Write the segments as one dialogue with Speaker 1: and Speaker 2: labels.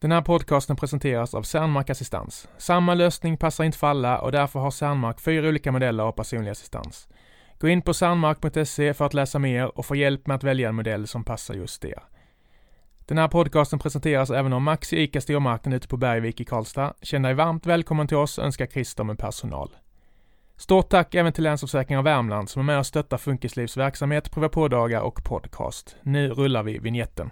Speaker 1: Den här podcasten presenteras av Cernmark Assistans. Samma lösning passar inte för alla och därför har Cernmark fyra olika modeller av personlig assistans. Gå in på cernmark.se för att läsa mer och få hjälp med att välja en modell som passar just er. Den här podcasten presenteras även av Maxi ICA Stormarknad ute på Bergvik i Karlstad. Känn dig varmt välkommen till oss, önskar Christer med personal. Stort tack även till Länsförsäkringar Värmland som är med och stöttar Funkislivs verksamhet, prova på-dagar och podcast. Nu rullar vi vignetten.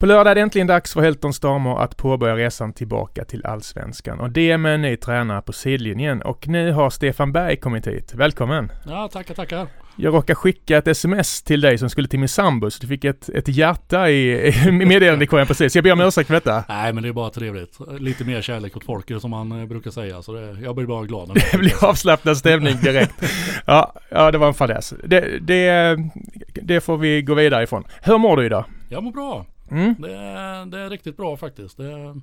Speaker 1: På lördag är det äntligen dags för Helton Stormor att påbörja resan tillbaka till Allsvenskan och det med en ny tränare på sidlinjen och nu har Stefan Berg kommit hit. Välkommen!
Speaker 2: Ja, tackar, tackar.
Speaker 1: Jag råkade skicka ett sms till dig som skulle till min sambo, så du fick ett, ett hjärta i, i meddelandekorgen precis. Jag ber om ursäkt för detta.
Speaker 2: Nej, men det är bara trevligt. Lite mer kärlek åt folket som man eh, brukar säga. Så det, jag blir bara glad.
Speaker 1: Det blir avslappnad stämning direkt. Ja, ja det var en fadäs. Det, det, det får vi gå vidare ifrån. Hur mår du idag?
Speaker 2: Jag mår bra.
Speaker 1: Mm.
Speaker 2: Det, är- det är riktigt bra faktiskt. Det,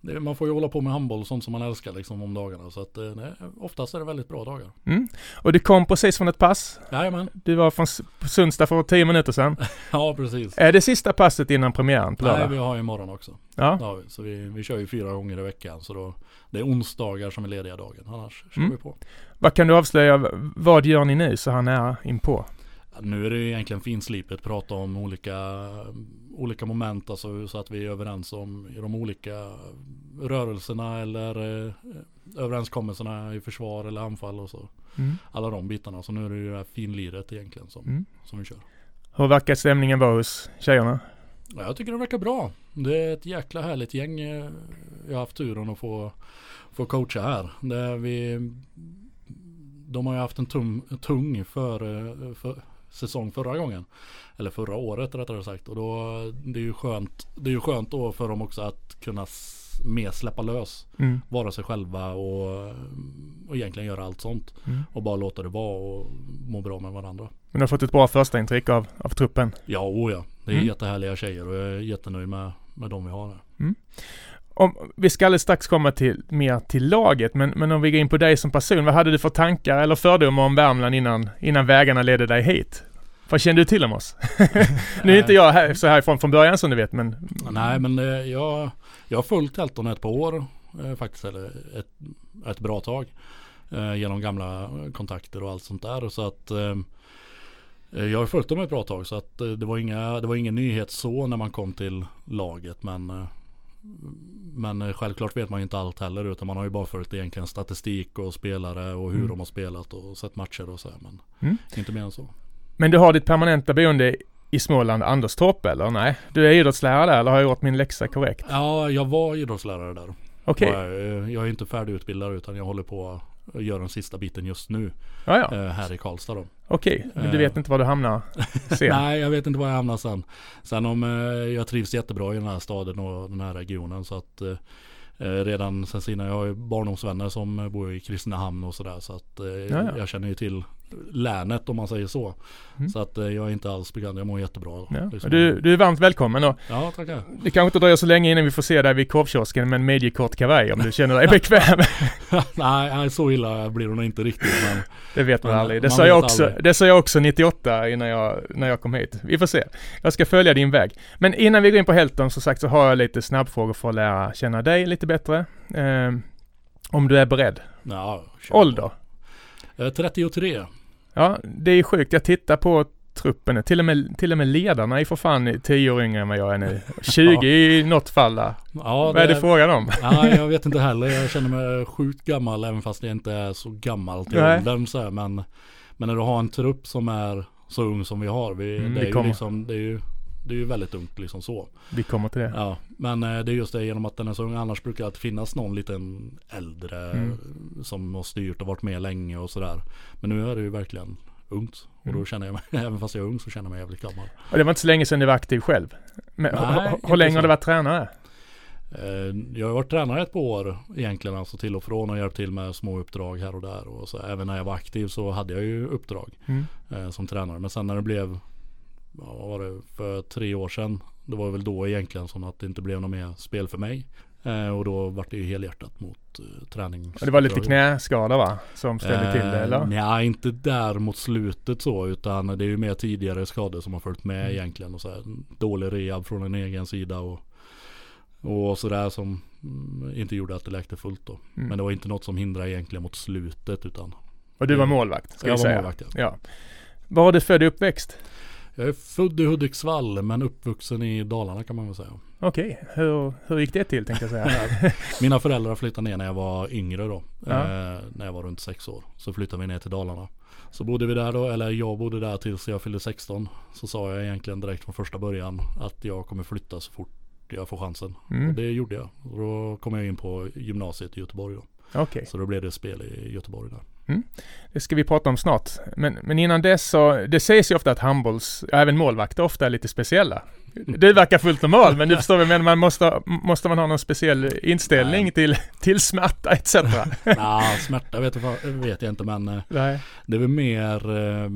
Speaker 2: det, man får ju hålla på med handboll och sånt som man älskar liksom om dagarna. Så att eh, det, oftast är det väldigt bra dagar.
Speaker 1: Mm. Och du kom precis från ett pass.
Speaker 2: Jajamän.
Speaker 1: Du var från Sundsta för tio minuter sedan.
Speaker 2: Ja, precis.
Speaker 1: Är det sista passet innan premiären på
Speaker 2: Nej,
Speaker 1: lördag?
Speaker 2: vi har ju imorgon också.
Speaker 1: Ja.
Speaker 2: Vi. Så vi, vi kör ju fyra gånger i veckan. Så då, det är onsdagar som är lediga dagen. Annars kör
Speaker 1: Mm.
Speaker 2: vi på.
Speaker 1: Vad kan du avslöja? Vad gör ni nu så här nära inpå?
Speaker 2: Nu är det ju egentligen finslipet, prata om olika, olika moment alltså, så att vi är överens om i de olika rörelserna eller eh, överenskommelserna i försvar eller anfall och så.
Speaker 1: Mm.
Speaker 2: Alla de bitarna. Så nu är det ju det här finliret egentligen som,
Speaker 1: Mm.
Speaker 2: som vi kör.
Speaker 1: Hur verkar stämningen vara hos tjejerna?
Speaker 2: Ja, jag tycker det verkar bra. Det är ett jäkla härligt gäng eh, jag har haft turen att få, få coacha här. Det är vi, de har ju haft en tum, tung för, eh, för säsong förra gången. Eller förra året rättare sagt. Och då det är ju skönt, det är ju skönt då för dem också att kunna mer släppa lös.
Speaker 1: Mm.
Speaker 2: Vara sig själva och, och egentligen göra allt sånt.
Speaker 1: Mm.
Speaker 2: Och bara låta det vara och må bra med varandra.
Speaker 1: Men du har fått ett bra första intryck av, av truppen.
Speaker 2: Ja, oh ja. Det är
Speaker 1: Mm.
Speaker 2: jättehärliga tjejer och jag är jättenöjd med, med de vi har här.
Speaker 1: Om, vi ska alldeles strax komma till, mer till laget, men, men om vi går in på dig som person. Vad hade du för tankar eller fördomar om Värmland innan, innan vägarna ledde dig hit? Vad kände du till om oss? nu är inte jag här, så härifrån från början som du vet, men...
Speaker 2: Nej men eh, jag, jag har följt Elton ett par år eh, faktiskt. Eller ett, ett bra tag. Eh, genom gamla kontakter och allt sånt där. Så att jag har följt dem ett bra tag. Så att det var, inga, det var ingen nyhet så när man kom till laget. Men, men eh, självklart vet man ju inte allt heller. Utan man har ju bara följt egentligen statistik och spelare och hur
Speaker 1: Mm.
Speaker 2: de har spelat och sett matcher och så. här, Men
Speaker 1: Mm.
Speaker 2: inte mer än så.
Speaker 1: Men du har ditt permanenta boende i Småland, Anderstorp eller? Nej? Du är idrottslärare där eller har jag gjort min läxa korrekt?
Speaker 2: Ja, jag var idrottslärare där.
Speaker 1: Okej.
Speaker 2: Och, eh, Jag är inte färdigutbildad utan jag håller på göra den sista biten just nu.
Speaker 1: Ja, ja.
Speaker 2: eh, Här i Karlstad då.
Speaker 1: Okej. Men du
Speaker 2: eh.
Speaker 1: vet inte var du hamnar sen?
Speaker 2: Nej, jag vet inte var jag hamnar sen. Sen om eh, jag trivs jättebra i den här staden och den här regionen. Så att eh, eh, redan sen innan, jag har ju barndomsvänner som eh, bor i Kristinehamn och sådär. Så att eh,
Speaker 1: ja.
Speaker 2: jag känner ju till länet om man säger så.
Speaker 1: Mm.
Speaker 2: Så att eh, jag är inte alls bekant, jag mår jättebra.
Speaker 1: Ja.
Speaker 2: liksom.
Speaker 1: Du, du är varmt välkommen och
Speaker 2: ja tackar.
Speaker 1: det kanske inte dröjer så länge innan vi får se dig vid korvkiosken med en midjekort kavaj om du känner dig bekväm.
Speaker 2: nej, så illa blir det nog inte riktigt. Men
Speaker 1: Det vet man
Speaker 2: Man-
Speaker 1: aldrig. Det sa, jag också,
Speaker 2: aldrig.
Speaker 1: det sa jag också 98 innan jag, när jag kom hit. Vi får se. Jag ska följa din väg. Men innan vi går in på Helton som sagt så har jag lite snabbfrågor för att lära känna dig lite bättre. Eh, om du är beredd.
Speaker 2: ja.
Speaker 1: Ålder?
Speaker 2: Eh, 33.
Speaker 1: Ja, det är sjukt. Jag tittar på truppen. Till och med, till och med ledarna är för fan 10 år yngre än vad jag är nu. 20 i något fall där.
Speaker 2: Ja,
Speaker 1: Vad är det frågan om?
Speaker 2: Nej, jag vet inte heller. Jag känner mig sjukt gammal även fast jag inte är så gammal till
Speaker 1: Nej.
Speaker 2: åldern. Så här. Men, men när du har en trupp som är så ung som vi har. Vi,
Speaker 1: Mm,
Speaker 2: det, är ju
Speaker 1: kommer.
Speaker 2: liksom, det är ju det är ju väldigt ungt liksom så.
Speaker 1: Vi kommer till det.
Speaker 2: Ja, men eh, det är just det genom att den är så ung. Annars brukar det finnas någon liten äldre
Speaker 1: Mm.
Speaker 2: som har styrt och varit med länge och sådär. Men nu är det ju verkligen ungt. Och
Speaker 1: Mm.
Speaker 2: då känner jag mig, även fast jag är ung så känner jag mig jävligt gammal.
Speaker 1: Och det var inte så länge sedan du var aktiv själv. Men,
Speaker 2: Nej,
Speaker 1: hur- länge har du varit tränare?
Speaker 2: Eh, Jag har varit tränare ett par år egentligen, alltså till och från och hjälpt till med små uppdrag här och där. Och så, även när jag var aktiv så hade jag ju uppdrag
Speaker 1: Mm.
Speaker 2: eh, som tränare. Men sen när det blev, ja, vad var det, för tre år sedan. Det var väl då egentligen som att det inte blev något mer spel för mig. Eh, och då vart det ju helhjärtat mot eh, träning.
Speaker 1: Det var lite knäskada va? Som ställde till det
Speaker 2: Eh,
Speaker 1: eller?
Speaker 2: Nej, inte där mot slutet så utan det är ju mer tidigare skador som har följt med
Speaker 1: Mm.
Speaker 2: egentligen. Och så här, dålig rehab från en egen sida och, och sådär som mm, inte gjorde att det läkte fullt då.
Speaker 1: Mm.
Speaker 2: Men det var inte något som hindrade egentligen mot slutet utan
Speaker 1: Och du var målvakt ska
Speaker 2: jag var
Speaker 1: säga.
Speaker 2: målvakt. Ja.
Speaker 1: Ja. Var har du född och uppväxt?
Speaker 2: Jag är född i Hudiksvall men uppvuxen i Dalarna kan man väl säga.
Speaker 1: Okej, hur, hur gick det till tänkte jag säga?
Speaker 2: Mina föräldrar flyttade ner när jag var yngre då.
Speaker 1: Ja.
Speaker 2: Eh, när jag var runt sex år. Så flyttade vi ner till Dalarna. Så bodde vi där då, eller jag bodde där tills jag fyllde 16. Så sa jag egentligen direkt från första början att jag kommer flytta så fort jag får chansen. Och
Speaker 1: Mm.
Speaker 2: det gjorde jag. Och då kom jag in på gymnasiet i Göteborg då.
Speaker 1: Okej,
Speaker 2: Så då blev det spel i Göteborg där.
Speaker 1: Det ska vi prata om snart. Men, men innan dess så, det sägs ju ofta att handbolls, ja, även målvakter ofta är lite speciella. Du verkar fullt normal, men du förstår vad jag menar, man måste, måste man ha någon speciell inställning
Speaker 2: Nej.
Speaker 1: till, till smärta etc.
Speaker 2: nah, smärta vet jag, vet jag inte men eh,
Speaker 1: Nej.
Speaker 2: det är väl mer eh,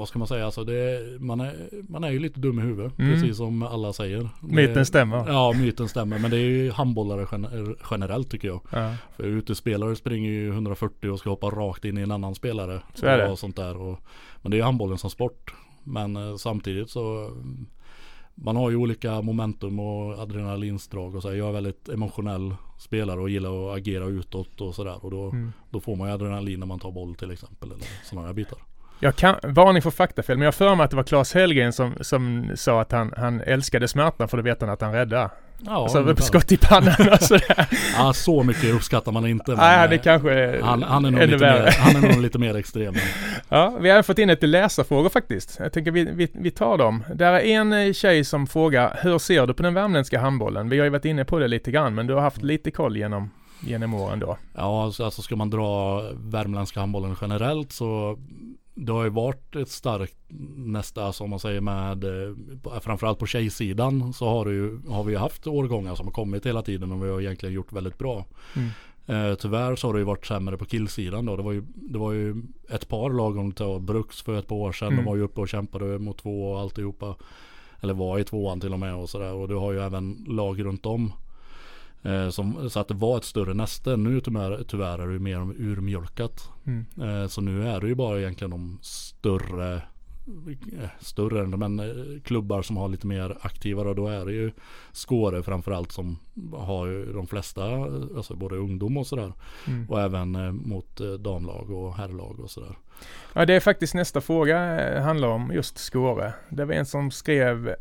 Speaker 2: vad ska man säga, alltså det, man, är, man är ju lite dum i huvudet.
Speaker 1: Mm.
Speaker 2: Precis som alla säger.
Speaker 1: Myten
Speaker 2: Det-
Speaker 1: stämmer.
Speaker 2: Ja, myten stämmer. Men det är ju handbollare gen- generellt tycker jag.
Speaker 1: Ja.
Speaker 2: För utespelare springer ju 140 och ska hoppa rakt in i en annan spelare.
Speaker 1: Så är det.
Speaker 2: Och sånt där. Och, men det är ju handbollen som sport. Men eh, samtidigt så man har ju olika momentum och adrenalindrag och så. här. Jag är väldigt emotionell spelare och gillar att agera utåt och sådär. Och då,
Speaker 1: Mm.
Speaker 2: då får man ju adrenalin när man tar boll till exempel. Eller sådana här bitar.
Speaker 1: Jag kan, varning för faktafel, men jag för mig att det var Claes Hellgren som, som sa att han, han älskade smärtan för då vet han att han räddar.
Speaker 2: Ja,
Speaker 1: alltså skott i pannan och sådär.
Speaker 2: ja, så mycket uppskattar man inte.
Speaker 1: Nej, det
Speaker 2: eh,
Speaker 1: kanske är
Speaker 2: han, han, är nog lite
Speaker 1: värre.
Speaker 2: mer, han är nog lite mer extrem.
Speaker 1: Ja, vi har även fått in lite läsarfrågor faktiskt. Jag tänker vi, vi, vi tar dem. Där är en eh, tjej som frågar, hur ser du på den värmländska handbollen? Vi har ju varit inne på det lite grann, men du har haft lite koll genom, genom åren då.
Speaker 2: Ja, alltså, alltså ska man dra värmländska handbollen generellt så det har ju varit ett starkt nästa som man säger med eh, framförallt på tjejsidan så har, ju, har vi haft årgångar som har kommit hela tiden och vi har egentligen gjort väldigt bra.
Speaker 1: Mm.
Speaker 2: Eh, tyvärr så har det ju varit sämre på killsidan då. Det var ju, det var ju ett par lag om det var Bruks för ett par år sedan.
Speaker 1: Mm.
Speaker 2: De var ju uppe och kämpade mot två och alltihopa. Eller var i tvåan till och med och sådär. Och du har ju även lag runt om. Eh, som, så att det var ett större näste. Nu tyvärr, tyvärr är det ju mer urmjölkat.
Speaker 1: Mm.
Speaker 2: Eh, så nu är det ju bara egentligen de större eh, Större men klubbar som har lite mer aktiva och då är det ju Skåre framförallt som har de flesta Alltså både ungdom och sådär
Speaker 1: Mm.
Speaker 2: Och även mot damlag och herrlag och sådär
Speaker 1: Ja, det är faktiskt nästa fråga handlar om just Skåre. Det var en som skrev,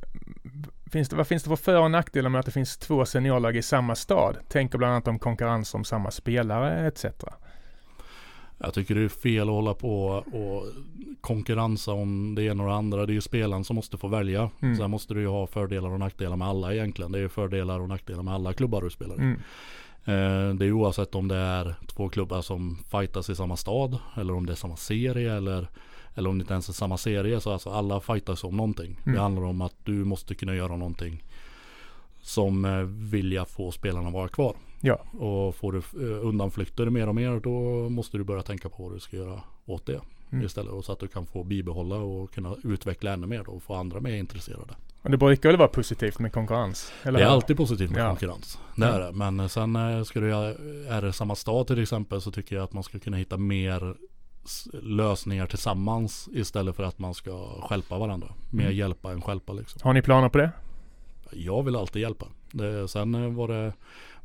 Speaker 1: finns det, vad finns det för för och nackdelar med att det finns två seniorlag i samma stad? Tänker bland annat om konkurrens om samma spelare etc.
Speaker 2: Jag tycker det är fel att hålla på och konkurrensa om det ena och det andra. Det är ju spelaren som måste få välja.
Speaker 1: Mm.
Speaker 2: Sen måste du ju ha fördelar och nackdelar med alla egentligen. Det är ju fördelar och nackdelar med alla klubbar du spelar i.
Speaker 1: Mm.
Speaker 2: Eh, Det är oavsett om det är två klubbar som fightas i samma stad eller om det är samma serie eller, eller om det inte ens är samma serie. Så alltså alla fightas om någonting.
Speaker 1: Mm.
Speaker 2: Det handlar om att du måste kunna göra någonting som eh, vilja få spelarna vara kvar.
Speaker 1: Ja.
Speaker 2: Och får du eh, undanflykter mer och mer då måste du börja tänka på vad du ska göra åt det.
Speaker 1: Mm.
Speaker 2: Istället och så att du kan få bibehålla och kunna utveckla ännu mer då och få andra mer intresserade.
Speaker 1: Och det brukar väl vara positivt med konkurrens? Eller
Speaker 2: Det är alltid positivt med
Speaker 1: Ja.
Speaker 2: konkurrens. Det är det. Men eh, sen ska du, är det samma stad till exempel så tycker jag att man ska kunna hitta mer lösningar tillsammans istället för att man ska stjälpa varandra. Mer
Speaker 1: Mm.
Speaker 2: hjälpa än stjälpa liksom.
Speaker 1: Har ni planer på det?
Speaker 2: Jag vill alltid hjälpa. Det, sen eh, vad, det,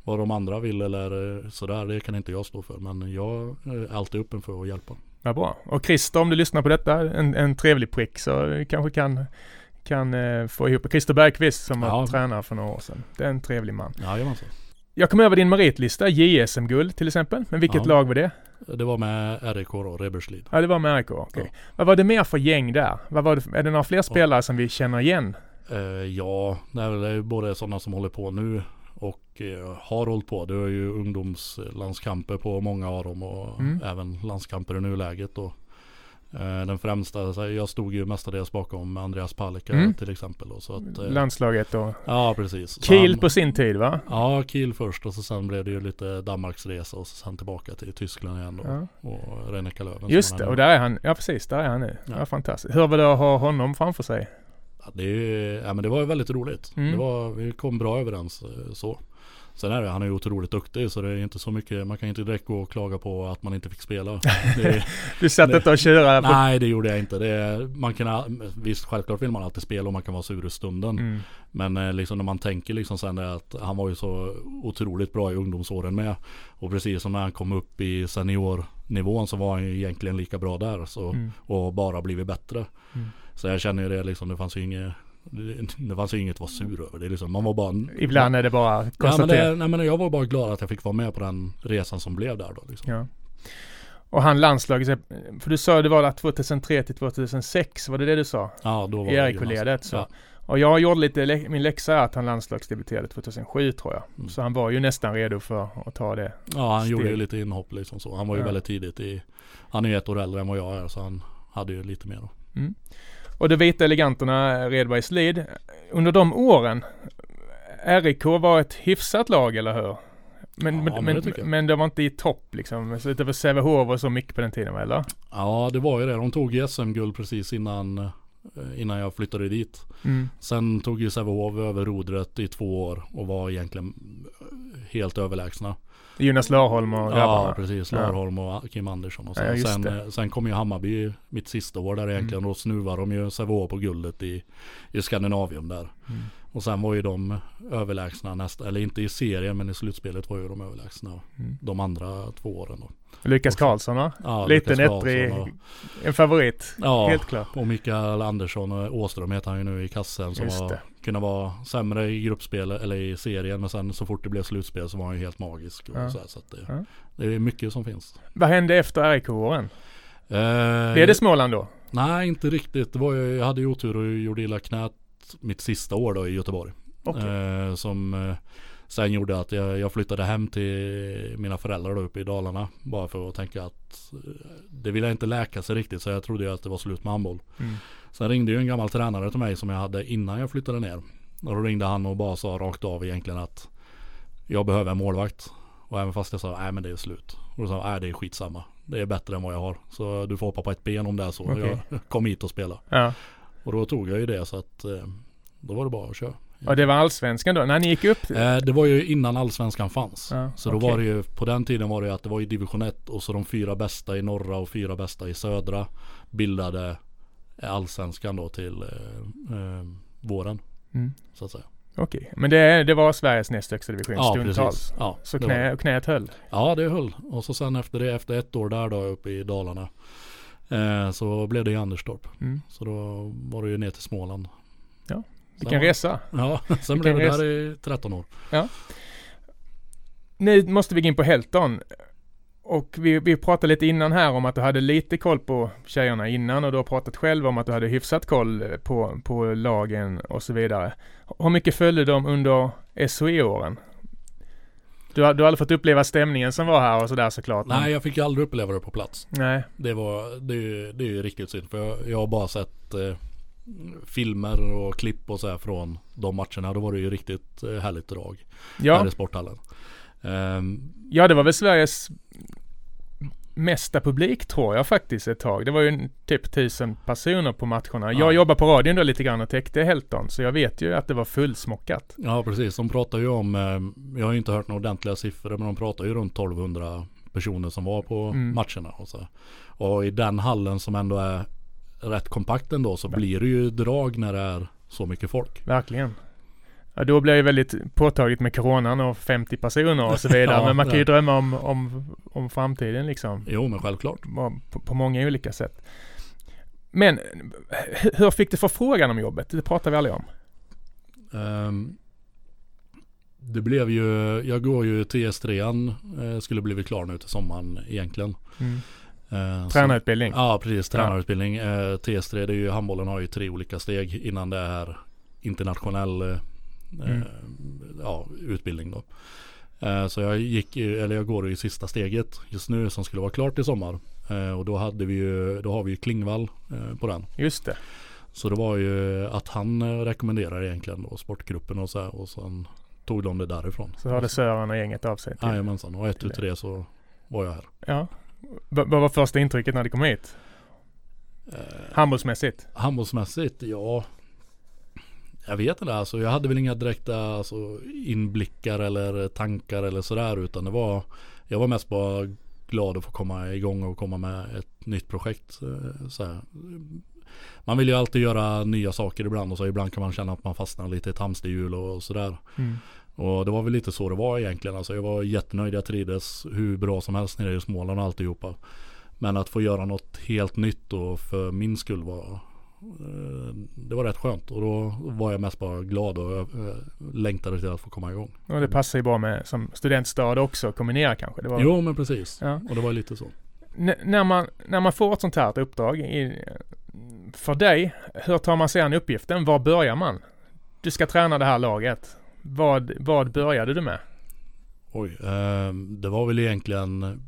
Speaker 2: vad de andra vill eller eh, sådär, det kan inte jag stå för. Men jag är alltid öppen för att hjälpa.
Speaker 1: Ja, bra. Och Christer, om du lyssnar på detta, en, en trevlig prick, så vi kanske kan, kan eh, få ihop Christer Bergqvist som var
Speaker 2: Ja.
Speaker 1: tränare för några år sedan. Det är en trevlig man.
Speaker 2: Jajamensan.
Speaker 1: Jag kom över din meritlista, JSM-guld till exempel. Men vilket
Speaker 2: Ja.
Speaker 1: lag var det?
Speaker 2: Det var med RIK då, Reberslid.
Speaker 1: Ja, det var med RIK. Okej.
Speaker 2: Ja.
Speaker 1: Vad var det mer för gäng där? Vad var det, är det några fler spelare som vi känner igen?
Speaker 2: Eh, ja, det är både sådana som håller på nu och eh, har hållit på. Det är ju ungdomslandskamper på många av dem och
Speaker 1: Mm.
Speaker 2: även landskamper i nuläget. Och, den främsta, jag stod ju mestadels bakom Andreas Palicka
Speaker 1: Mm.
Speaker 2: till exempel. Och så att, eh,
Speaker 1: Landslaget och
Speaker 2: ja, precis.
Speaker 1: Kiel
Speaker 2: han-
Speaker 1: på sin tid va?
Speaker 2: Ja, Kiel först och så sen blev det ju lite Danmarksresa och så sen tillbaka till Tyskland igen då.
Speaker 1: Ja.
Speaker 2: Och Reinecka Löven. som
Speaker 1: Just det, och där är han. Ja precis, där är han nu. Ja,
Speaker 2: Ja.
Speaker 1: fantastiskt. Hur var det att ha honom framför sig?
Speaker 2: Ja, det, ja, men det var ju väldigt roligt.
Speaker 1: Mm.
Speaker 2: Det var, vi kom bra överens eh, så. Sen är det, han är ju otroligt duktig så det är inte så mycket, man kan inte direkt gå och klaga på att man inte fick spela. Det,
Speaker 1: Du satt inte och köra? på-
Speaker 2: nej det gjorde jag inte. Det, man kan, visst självklart vill man alltid spela och man kan vara sur i stunden.
Speaker 1: Mm.
Speaker 2: Men eh, liksom när man tänker liksom sen det att han var ju så otroligt bra i ungdomsåren med. Och precis som när han kom upp i seniornivån så var han ju egentligen lika bra där. Så,
Speaker 1: Mm.
Speaker 2: Och bara blivit bättre.
Speaker 1: Mm.
Speaker 2: Så jag känner ju det liksom, det fanns ju inget det, det fanns ju inget att vara sur över. Det är liksom, man var bara
Speaker 1: Ibland är det bara
Speaker 2: Ja, men
Speaker 1: konstatera.
Speaker 2: det, nej, men jag var bara glad att jag fick vara med på den resan som blev där då. Liksom.
Speaker 1: Ja. Och han landslaget, för du sa det var där 2003 till 2006, var det det du sa?
Speaker 2: Ja, då var
Speaker 1: I
Speaker 2: det
Speaker 1: RIK-ledet så.
Speaker 2: Ja.
Speaker 1: Och jag gjorde lite, min läxa är att han landslagsdebuterade 2007 tror jag.
Speaker 2: Mm.
Speaker 1: Så han var ju nästan redo för att ta det.
Speaker 2: Ja, han gjorde
Speaker 1: Steg.
Speaker 2: ju lite inhopp liksom så. Han var ju
Speaker 1: Ja.
Speaker 2: väldigt tidigt i Han är ju ett år äldre än vad jag är så han hade ju lite mer då.
Speaker 1: Och de vita eleganterna Redbergslid, under de åren, RIK var ett hyfsat lag, eller hur? Men,
Speaker 2: Ja,
Speaker 1: men,
Speaker 2: men
Speaker 1: men, de var inte i topp liksom. Så det var Sävehof och så mycket på den tiden, eller?
Speaker 2: Ja, det var ju det. De tog ju SM-guld precis innan eh, Innan jag flyttade dit.
Speaker 1: Mm.
Speaker 2: Sen tog ju Sävehof över rodret i två år och var egentligen helt överlägsna.
Speaker 1: Jonas Larholm och
Speaker 2: Ja,
Speaker 1: grabbarna.
Speaker 2: precis.
Speaker 1: Ja.
Speaker 2: Larholm och Kim Andersson och så.
Speaker 1: Ja,
Speaker 2: sen.
Speaker 1: Mm.
Speaker 2: sen kom ju Hammarby mitt sista år där egentligen. Då snuvade de ju Sävehof på guldet i, i Skandinavium där.
Speaker 1: Mm.
Speaker 2: Och sen var ju de överlägsna nästa, eller inte i serien men i slutspelet var ju de överlägsna
Speaker 1: Mm.
Speaker 2: de andra två åren då.
Speaker 1: Lukas Karlsson va?
Speaker 2: Ja,
Speaker 1: Lite
Speaker 2: Lukas
Speaker 1: nettrig,
Speaker 2: Karlsson och-
Speaker 1: en favorit.
Speaker 2: Ja,
Speaker 1: Helt klart.
Speaker 2: och Mikael Andersson och Åström heter han ju nu i kassen som var, kunde vara sämre i gruppspel eller i serien men sen så fort det blev slutspel så var han ju helt magisk. Och
Speaker 1: Ja.
Speaker 2: så här, så det,
Speaker 1: Ja.
Speaker 2: det är mycket som finns.
Speaker 1: Vad hände efter RIK-åren?
Speaker 2: Eh,
Speaker 1: Blev det Småland då?
Speaker 2: Nej inte riktigt. Var jag hade ju otur och gjorde illa knät mitt sista år då i Göteborg.
Speaker 1: Okej.
Speaker 2: Eh, som eh, sen gjorde att jag, jag flyttade hem till mina föräldrar då uppe i Dalarna. Bara för att tänka att eh, det ville inte läka sig riktigt så jag trodde ju att det var slut med handboll.
Speaker 1: Mm.
Speaker 2: Sen ringde ju en gammal tränare till mig som jag hade innan jag flyttade ner. Och då ringde han och bara sa rakt av egentligen att jag behöver en målvakt. Och även fast jag sa nej men det är slut. Och då sa han nej det är skitsamma. Det är bättre än vad jag har. Så du får hoppa på ett ben om det är så.
Speaker 1: Okej.
Speaker 2: Jag kom hit och spela.
Speaker 1: Ja.
Speaker 2: Och då tog jag ju det så att eh, då var det bara att köra.
Speaker 1: Och det var allsvenskan då? När ni gick upp?
Speaker 2: Eh, det var ju innan allsvenskan fanns.
Speaker 1: Ja,
Speaker 2: Så då
Speaker 1: okej.
Speaker 2: var det ju, på den tiden var det ju att det var ju division 1 och så de fyra bästa i norra och fyra bästa i södra bildade allsvenskan då till eh, eh, våren.
Speaker 1: Mm.
Speaker 2: Så att säga.
Speaker 1: Okej, men det, det var Sveriges näst högsta division
Speaker 2: Ja
Speaker 1: stundtals?
Speaker 2: precis. Ja,
Speaker 1: Så knä, knät höll?
Speaker 2: ja det höll. Och så sen efter det, efter ett år där då uppe i Dalarna. Eh, så blev det i Anderstorp.
Speaker 1: Mm.
Speaker 2: Så då var det ju ner till Småland.
Speaker 1: Ja,
Speaker 2: Sen
Speaker 1: Vilken
Speaker 2: var-
Speaker 1: resa!
Speaker 2: Ja, sen blev det där i 13 år.
Speaker 1: Nu måste vi gå in på Helton. Och vi, vi pratade lite innan här om att du hade lite koll på tjejerna innan och du har pratat själv om att du hade hyfsat koll på, på lagen och så vidare. Hur mycket följde de under SOE-åren? Du, har- du har aldrig fått uppleva stämningen som var här och sådär såklart?
Speaker 2: Nej, jag fick ju aldrig uppleva det på plats.
Speaker 1: Nej.
Speaker 2: Det var, det det är ju riktigt synd. För jag, jag har bara sett eh, filmer och klipp och så här från de matcherna. Då var det ju riktigt eh, härligt drag
Speaker 1: Ja,
Speaker 2: här i sporthallen. Ehm,
Speaker 1: ja, det var väl Sveriges mesta publik tror jag faktiskt ett tag. Det var ju typ tusen personer på matcherna. Jag
Speaker 2: Ja.
Speaker 1: jobbar på radion då lite grann och täckte Helton, så jag vet ju att det var fullsmockat.
Speaker 2: ja precis, de pratar ju om, eh, jag har ju inte hört några ordentliga siffror men de pratar ju runt 1200 personer som var på
Speaker 1: Mm.
Speaker 2: matcherna. Och, så. och i den hallen som ändå är rätt kompakt ändå så blir det ju drag när det är så mycket folk.
Speaker 1: Verkligen. Ja, då blir det väldigt påtagligt med coronan och 50 personer och så vidare.
Speaker 2: Ja,
Speaker 1: Men man kan ju
Speaker 2: ja.
Speaker 1: drömma om, om, om framtiden liksom.
Speaker 2: Jo men självklart.
Speaker 1: På, på många olika sätt. Men hur fick du förfrågan om jobbet? Det pratar vi aldrig om.
Speaker 2: Ehm, det blev ju, jag går ju TS3an, eh, skulle blivit klar nu till sommaren egentligen.
Speaker 1: Mm.
Speaker 2: Eh, så-
Speaker 1: Tränarutbildning.
Speaker 2: Ja precis, tränarutbildning. Eh, TS3, det är ju, handbollen har ju tre olika steg innan det är internationell eh,
Speaker 1: Mm.
Speaker 2: eh, ja, utbildning då. Eh, så jag gick, eller jag går i sista steget just nu som skulle vara klart i sommar. Eh, och då hade vi ju, då har vi ju Klingvall på den.
Speaker 1: Just det.
Speaker 2: Så det var ju att han rekommenderade egentligen då sportgruppen och så här, och sen tog de det därifrån.
Speaker 1: Så hörde Sören och gänget av sig till.
Speaker 2: Jajamensan, och ett ut tre så var jag här.
Speaker 1: Ja. Vad var första intrycket när du kom hit?
Speaker 2: Eh,
Speaker 1: Handbollsmässigt?
Speaker 2: handbollsmässigt, ja. Jag vet inte, alltså jag hade väl inga direkta alltså, inblickar eller tankar eller sådär utan det var Jag var mest bara glad att få komma igång och komma med ett nytt projekt. Eh, så Man vill ju alltid göra nya saker ibland och så ibland kan man känna att man fastnar lite i ett hamsterhjul och sådär. Mm. Och det var väl lite så det var egentligen. Alltså jag var jättenöjd, jag trivdes hur bra som helst nere i Småland och alltihopa. Men att få göra något helt nytt och för min skull var det var rätt skönt och då var jag mest bara glad och eh, längtade till att få komma igång.
Speaker 1: Och det passar ju bra med som studentstad också, kombinera kanske? Det var...
Speaker 2: Jo men precis, ja. och det var lite så.
Speaker 1: N när, man, när man får ett sånt här uppdrag, i, för dig, hur tar man sig an uppgiften? Var börjar man? Du ska träna det här laget. Vad, vad började du med?
Speaker 2: Oj, eh, det var väl egentligen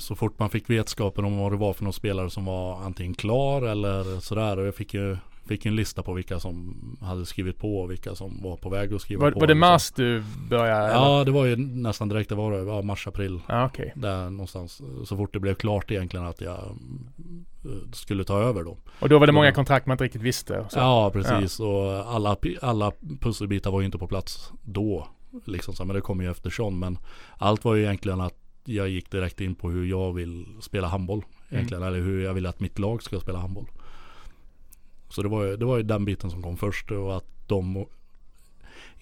Speaker 2: så fort man fick vetskapen om vad det var för någon spelare som var antingen klar eller sådär. Och jag fick ju fick en lista på vilka som hade skrivit på och vilka som var på väg att skriva
Speaker 1: var,
Speaker 2: på.
Speaker 1: Var det mars du började?
Speaker 2: Ja eller? det var ju nästan direkt. Det var ja, mars, april.
Speaker 1: Ah, okay.
Speaker 2: Där någonstans. Så fort det blev klart egentligen att jag eh, skulle ta över då.
Speaker 1: Och då var det många kontrakt man inte riktigt visste?
Speaker 2: Ja precis. Ja. Och alla, alla pusselbitar var ju inte på plats då. Liksom så, men det kom ju eftersom. Men allt var ju egentligen att jag gick direkt in på hur jag vill spela handboll. Egentligen, mm. eller hur jag vill att mitt lag ska spela handboll. Så det var, det var ju den biten som kom först och att de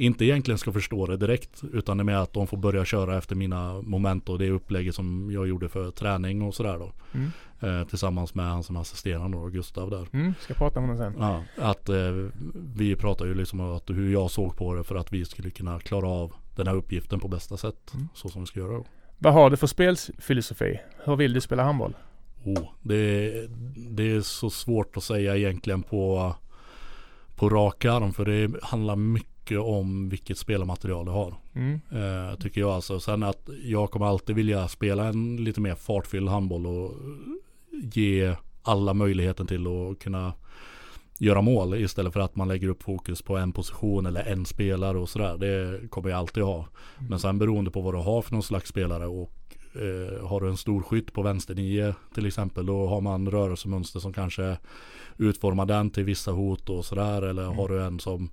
Speaker 2: inte egentligen ska förstå det direkt utan det är mer att de får börja köra efter mina moment och det upplägget som jag gjorde för träning och sådär då. Mm. Eh, tillsammans med han som assisterande då, Gustav där.
Speaker 1: Mm, ska prata om det sen.
Speaker 2: Ja, att eh, vi pratar ju liksom om att hur jag såg på det för att vi skulle kunna klara av den här uppgiften på bästa sätt. Mm. Så som vi ska göra då.
Speaker 1: Vad har du för spelfilosofi? Hur vill du spela handboll?
Speaker 2: Oh, det, det är så svårt att säga egentligen på, på rak arm. För det handlar mycket om vilket spelarmaterial du har. Mm. Eh, tycker jag alltså. Sen att jag kommer alltid vilja spela en lite mer fartfylld handboll och ge alla möjligheten till att kunna göra mål istället för att man lägger upp fokus på en position eller en spelare och sådär. Det kommer jag alltid ha. Mm. Men sen beroende på vad du har för någon slags spelare och eh, har du en stor skytt på vänster nio till exempel då har man rörelsemönster som kanske utformar den till vissa hot och sådär eller mm. har du en som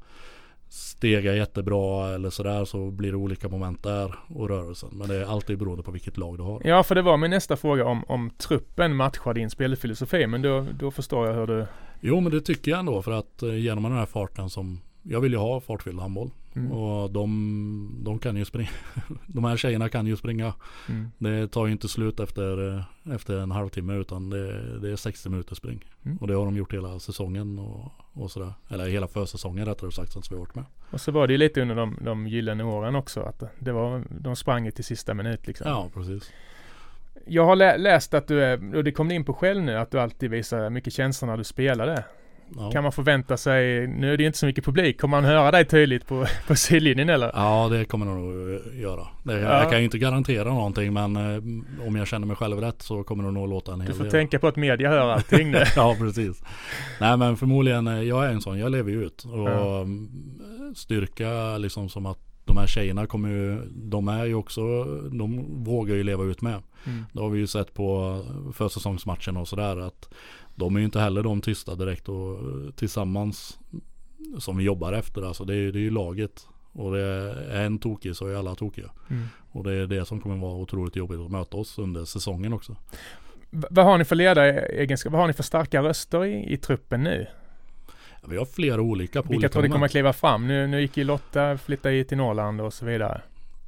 Speaker 2: stegar jättebra eller sådär så blir det olika moment där och rörelsen. Men det är alltid beroende på vilket lag du har.
Speaker 1: Ja, för det var min nästa fråga om, om truppen matchar din spelfilosofi. Men då, då förstår jag hur du...
Speaker 2: Jo, men det tycker jag ändå för att eh, genom den här farten som jag vill ju ha fartfylld handboll. Mm. Och de, de kan ju springa. de här tjejerna kan ju springa. Mm. Det tar ju inte slut efter, efter en halvtimme utan det, det är 60 minuter spring. Mm. Och det har de gjort hela säsongen och, och sådär. Eller hela försäsongen rättare sagt som vi har varit med.
Speaker 1: Och så var det ju lite under de, de gyllene åren också. Att det var, de sprang till sista minut liksom.
Speaker 2: Ja, precis.
Speaker 1: Jag har lä läst att du är, och det kom in på själv nu, att du alltid visar mycket känslor när du spelade. Ja. Kan man förvänta sig, nu är det inte så mycket publik, kommer man höra dig tydligt på, på sidlinjen eller?
Speaker 2: Ja det kommer man nog eh, göra. Det, ja. Jag kan ju inte garantera någonting men eh, om jag känner mig själv rätt så kommer det nog låta en hel
Speaker 1: del. Du får tänka på att media hör allting nu.
Speaker 2: ja precis. Nej men förmodligen, eh, jag är en sån, jag lever ju ut. Och ja. Mm, styrka liksom som att de här tjejerna kommer ju, de är ju också, de vågar ju leva ut med. Mm. Det har vi ju sett på försäsongsmatchen och sådär att de är ju inte heller de tysta direkt och tillsammans som vi jobbar efter. Alltså det är, det är ju laget. Och det är en tokig så är alla tokiga. Mm. Och det är det som kommer vara otroligt jobbigt att möta oss under säsongen också.
Speaker 1: V vad har ni för ledaregenskaper? Vad har ni för starka röster i, i truppen nu?
Speaker 2: Ja, vi har flera olika
Speaker 1: på Vilka tror ni kommer kliva fram? Nu, nu gick ju Lotta, flyttade hit till Norrland och så vidare.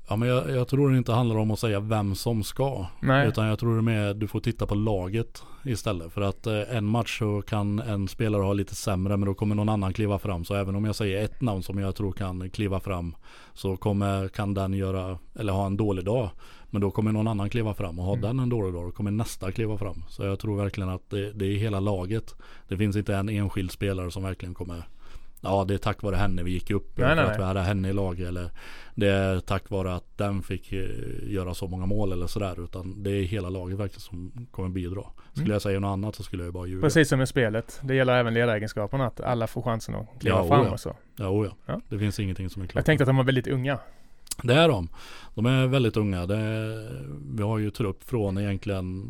Speaker 2: Ja men jag, jag, tror det inte handlar om att säga vem som ska. Nej. Utan jag tror det mer du får titta på laget istället. För att eh, en match så kan en spelare ha lite sämre men då kommer någon annan kliva fram. Så även om jag säger ett namn som jag tror kan kliva fram så kommer, kan den göra, eller ha en dålig dag. Men då kommer någon annan kliva fram och har mm. den en dålig dag då kommer nästa kliva fram. Så jag tror verkligen att det, det är hela laget. Det finns inte en enskild spelare som verkligen kommer Ja det är tack vare henne vi gick upp. Nej, för nej, att vi hade henne i laget. Eller det är tack vare att den fick eh, göra så många mål eller sådär. Utan det är hela laget verkligen som kommer bidra. Skulle mm. jag säga något annat så skulle jag bara ljuga.
Speaker 1: Precis som med spelet. Det gäller även ledaregenskaperna. Att alla får chansen att kliva ja, fram
Speaker 2: ja.
Speaker 1: och så.
Speaker 2: Ja, oh ja. ja. Det finns ingenting som är klart.
Speaker 1: Jag tänkte att de var väldigt unga.
Speaker 2: Det är de. De är väldigt unga. Är, vi har ju trupp från egentligen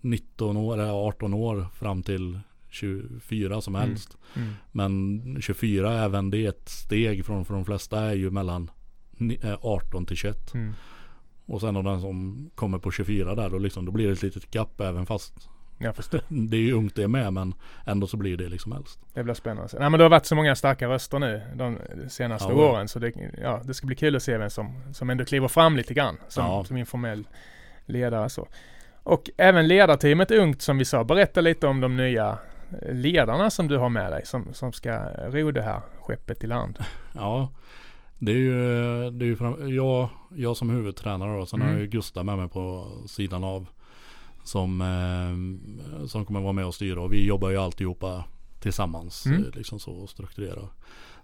Speaker 2: 19 år, eller 18 år fram till 24 som
Speaker 1: Mm.
Speaker 2: helst.
Speaker 1: Mm.
Speaker 2: Men 24 även det är ett steg från för de flesta är ju mellan ni- eh, 18 till 21.
Speaker 1: Mm.
Speaker 2: Och sen om den som kommer på 24 där då liksom då blir det ett litet gap även fast
Speaker 1: Jag förstår.
Speaker 2: det är ju ungt det med men ändå så blir det liksom helst.
Speaker 1: Det blir spännande. Nej men det har varit så många starka röster nu de senaste
Speaker 2: Ja.
Speaker 1: åren så det, ja, det ska bli kul att se vem som, som ändå kliver fram lite grann som,
Speaker 2: Ja.
Speaker 1: som informell ledare så. Och även ledarteamet Ungt som vi sa, berätta lite om de nya ledarna som du har med dig som, som ska ro det här skeppet i land.
Speaker 2: Ja, det är ju, det är ju fram, jag, jag som huvudtränare då. Sen har
Speaker 1: Mm.
Speaker 2: jag ju Gustav med mig på sidan av. Som, eh, som kommer vara med och styra. Och vi jobbar ju alltihopa tillsammans.
Speaker 1: Mm.
Speaker 2: eh, Liksom så och strukturerar.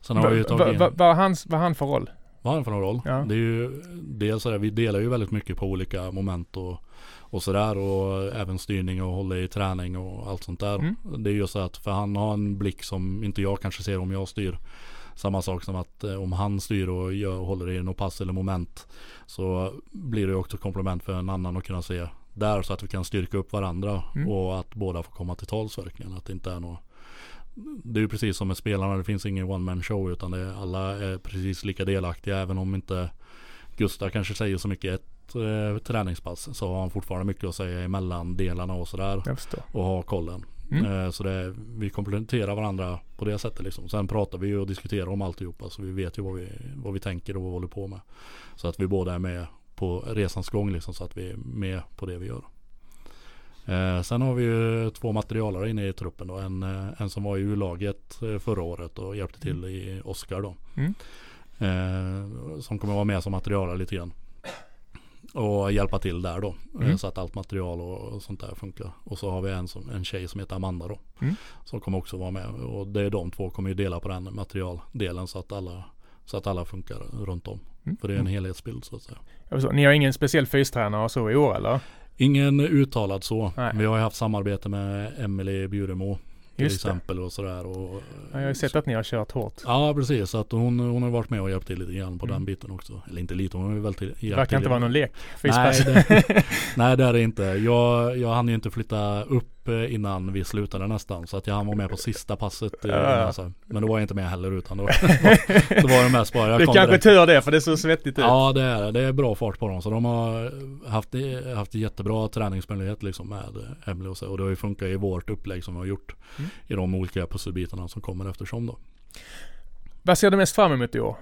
Speaker 2: Sen har vi
Speaker 1: Vad
Speaker 2: tagit
Speaker 1: va, va, vad har hans- vad har han för roll?
Speaker 2: vad har han för någon roll?
Speaker 1: Ja.
Speaker 2: Det är ju dels så där, vi delar ju väldigt mycket på olika moment och, och sådär. Och även styrning och hålla i träning och allt sånt där.
Speaker 1: Mm.
Speaker 2: Det är ju så att för han har en blick som inte jag kanske ser om jag styr. Samma sak som att eh, om han styr och gör, håller i något pass eller moment. Så blir det också komplement för en annan att kunna se där så att vi kan styrka upp varandra.
Speaker 1: Mm.
Speaker 2: Och att båda får komma till tals verkligen. Att det inte är något det är ju precis som med spelarna, det finns ingen one man show utan det är, alla är precis lika delaktiga även om inte Gustav kanske säger så mycket ett eh, träningspass så har han fortfarande mycket att säga emellan delarna och sådär och ha kollen.
Speaker 1: Mm.
Speaker 2: Eh, så det, vi kompletterar varandra på det sättet liksom. Sen pratar vi och diskuterar om alltihopa så vi vet ju vad vi, vad vi tänker och vad vi håller på med. Så att vi båda är med på resans gång liksom så att vi är med på det vi gör. Eh, sen har vi ju två materialare inne i truppen då. En, eh, en som var i U-laget eh, förra året och hjälpte till i Oskar då.
Speaker 1: Mm.
Speaker 2: Eh, som kommer vara med som materialare lite grann. Och hjälpa till där då. eh,
Speaker 1: Mm.
Speaker 2: Så att allt material och sånt där funkar. Och så har vi en, som, en tjej som heter Amanda då.
Speaker 1: Mm.
Speaker 2: Som kommer också vara med. Och det är de två kommer ju dela på den materialdelen så att alla, så att alla funkar runt om.
Speaker 1: Mm.
Speaker 2: För det är en helhetsbild så att säga.
Speaker 1: Förstår. Ni har ingen speciell fystränare och så i år eller?
Speaker 2: Ingen uttalad så.
Speaker 1: Nej.
Speaker 2: Vi har ju haft samarbete med Emelie Bjuremo till
Speaker 1: Just det.
Speaker 2: exempel och sådär. Och,
Speaker 1: Ja, jag har ju sett att ni har kört hårt.
Speaker 2: Ja precis, så att hon, hon har varit med och hjälpt till lite grann på
Speaker 1: Mm.
Speaker 2: den biten också. Eller inte lite, hon har väl till, hjälpt
Speaker 1: Det verkar
Speaker 2: till
Speaker 1: inte vara någon lek.
Speaker 2: Nej det, nej det är det inte. Jag, jag hann ju inte flytta upp eh, innan vi slutade nästan. Så att jag hann vara med på sista passet.
Speaker 1: Ja, ja.
Speaker 2: innan, så. Men då var jag inte med heller utan då, då var det mest bara. Jag
Speaker 1: det kanske
Speaker 2: direkt.
Speaker 1: tur det för det är så svettigt ut.
Speaker 2: Ja det är det. Det är bra fart på dem. Så de har haft, haft jättebra träningsmöjlighet liksom med Emily och så. Och det har ju funkat i vårt upplägg som vi har gjort.
Speaker 1: Mm.
Speaker 2: I de olika pusselbitarna som kommer eftersom då.
Speaker 1: Vad ser du mest fram emot i år?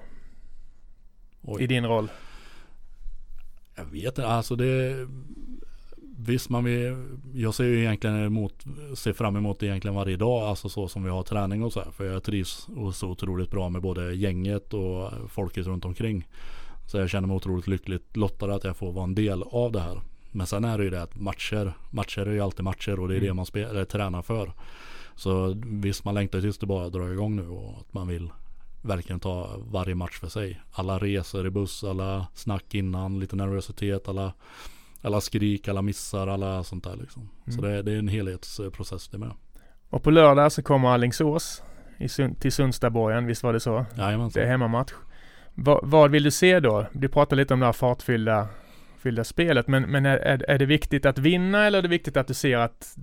Speaker 2: Oj.
Speaker 1: I din roll?
Speaker 2: Jag vet inte, alltså det Visst man vill, jag ser ju egentligen emot, ser fram emot egentligen varje dag, alltså så som vi har träning och så här. För jag trivs och så otroligt bra med både gänget och folket runt omkring. Så jag känner mig otroligt lyckligt lottad att jag får vara en del av det här. Men sen är det ju det att matcher, matcher är ju alltid matcher och det är
Speaker 1: Mm.
Speaker 2: det man spel, eller tränar för. Så visst man längtar tills det bara drar igång nu och att man vill verkligen ta varje match för sig. Alla resor i buss, alla snack innan, lite nervositet, alla, alla skrik, alla missar, alla sånt där liksom. Så
Speaker 1: Mm.
Speaker 2: det, det är en helhetsprocess det med.
Speaker 1: Och på lördag så kommer Alingsås till Sundstaborgen, visst var det så? Det är
Speaker 2: Jajamensan.
Speaker 1: hemmamatch. Va, vad vill du se då? Du pratar lite om det här fartfyllda fyllda spelet, men, men är, är, det viktigt att vinna eller är det viktigt att du ser att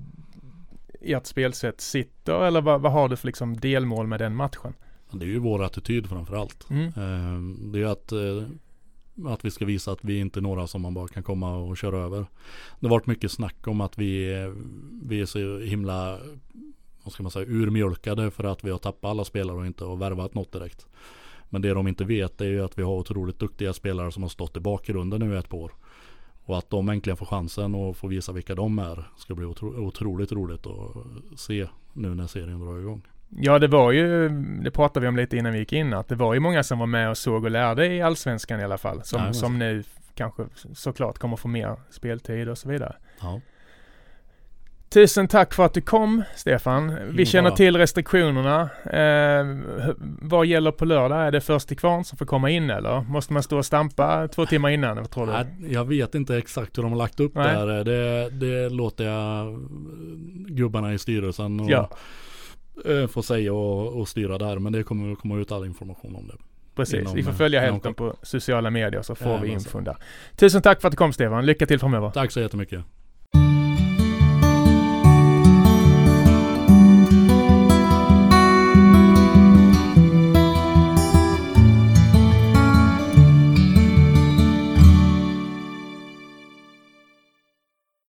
Speaker 1: ert spelsätt sitter? Eller vad, vad har du för liksom delmål med den matchen?
Speaker 2: Det är ju vår attityd framförallt.
Speaker 1: Mm.
Speaker 2: Eh, Det är att, eh, att vi ska visa att vi inte är några som man bara kan komma och köra över. Det har varit mycket snack om att vi, är- vi är så himla vad ska man säga, urmjölkade för att vi har tappat alla spelare och inte har värvat något direkt. Men det de inte vet är ju att vi har otroligt duktiga spelare som har stått i bakgrunden nu ett par år. Och att de äntligen får chansen och får visa vilka de är ska bli otro, otroligt roligt att se nu när serien drar igång.
Speaker 1: Ja, det var ju, det pratade vi om lite innan vi gick in, att det var ju många som var med och såg och lärde i Allsvenskan i alla fall. Som,
Speaker 2: Jajamän.
Speaker 1: som nu kanske såklart kommer få mer speltid och så vidare.
Speaker 2: Ja.
Speaker 1: Tusen tack för att du kom, Stefan. Vi känner till restriktionerna. Eh, vad gäller på lördag? Är det först till kvarn som får komma in eller? Måste man stå och stampa två timmar innan? Vad tror du?
Speaker 2: Jag vet inte exakt hur de har lagt upp
Speaker 1: Nej.
Speaker 2: där. Det, det låter jag gubbarna i styrelsen och,
Speaker 1: Ja.
Speaker 2: Eh, få säga och, och styra där. Men det kommer att komma ut all information om det.
Speaker 1: Precis,
Speaker 2: inom,
Speaker 1: vi får
Speaker 2: eh,
Speaker 1: följa hälften på sociala medier så får vi
Speaker 2: Jajamensan.
Speaker 1: infon där. Tusen tack för att du kom Stefan. Lycka till framöver.
Speaker 2: Tack så jättemycket.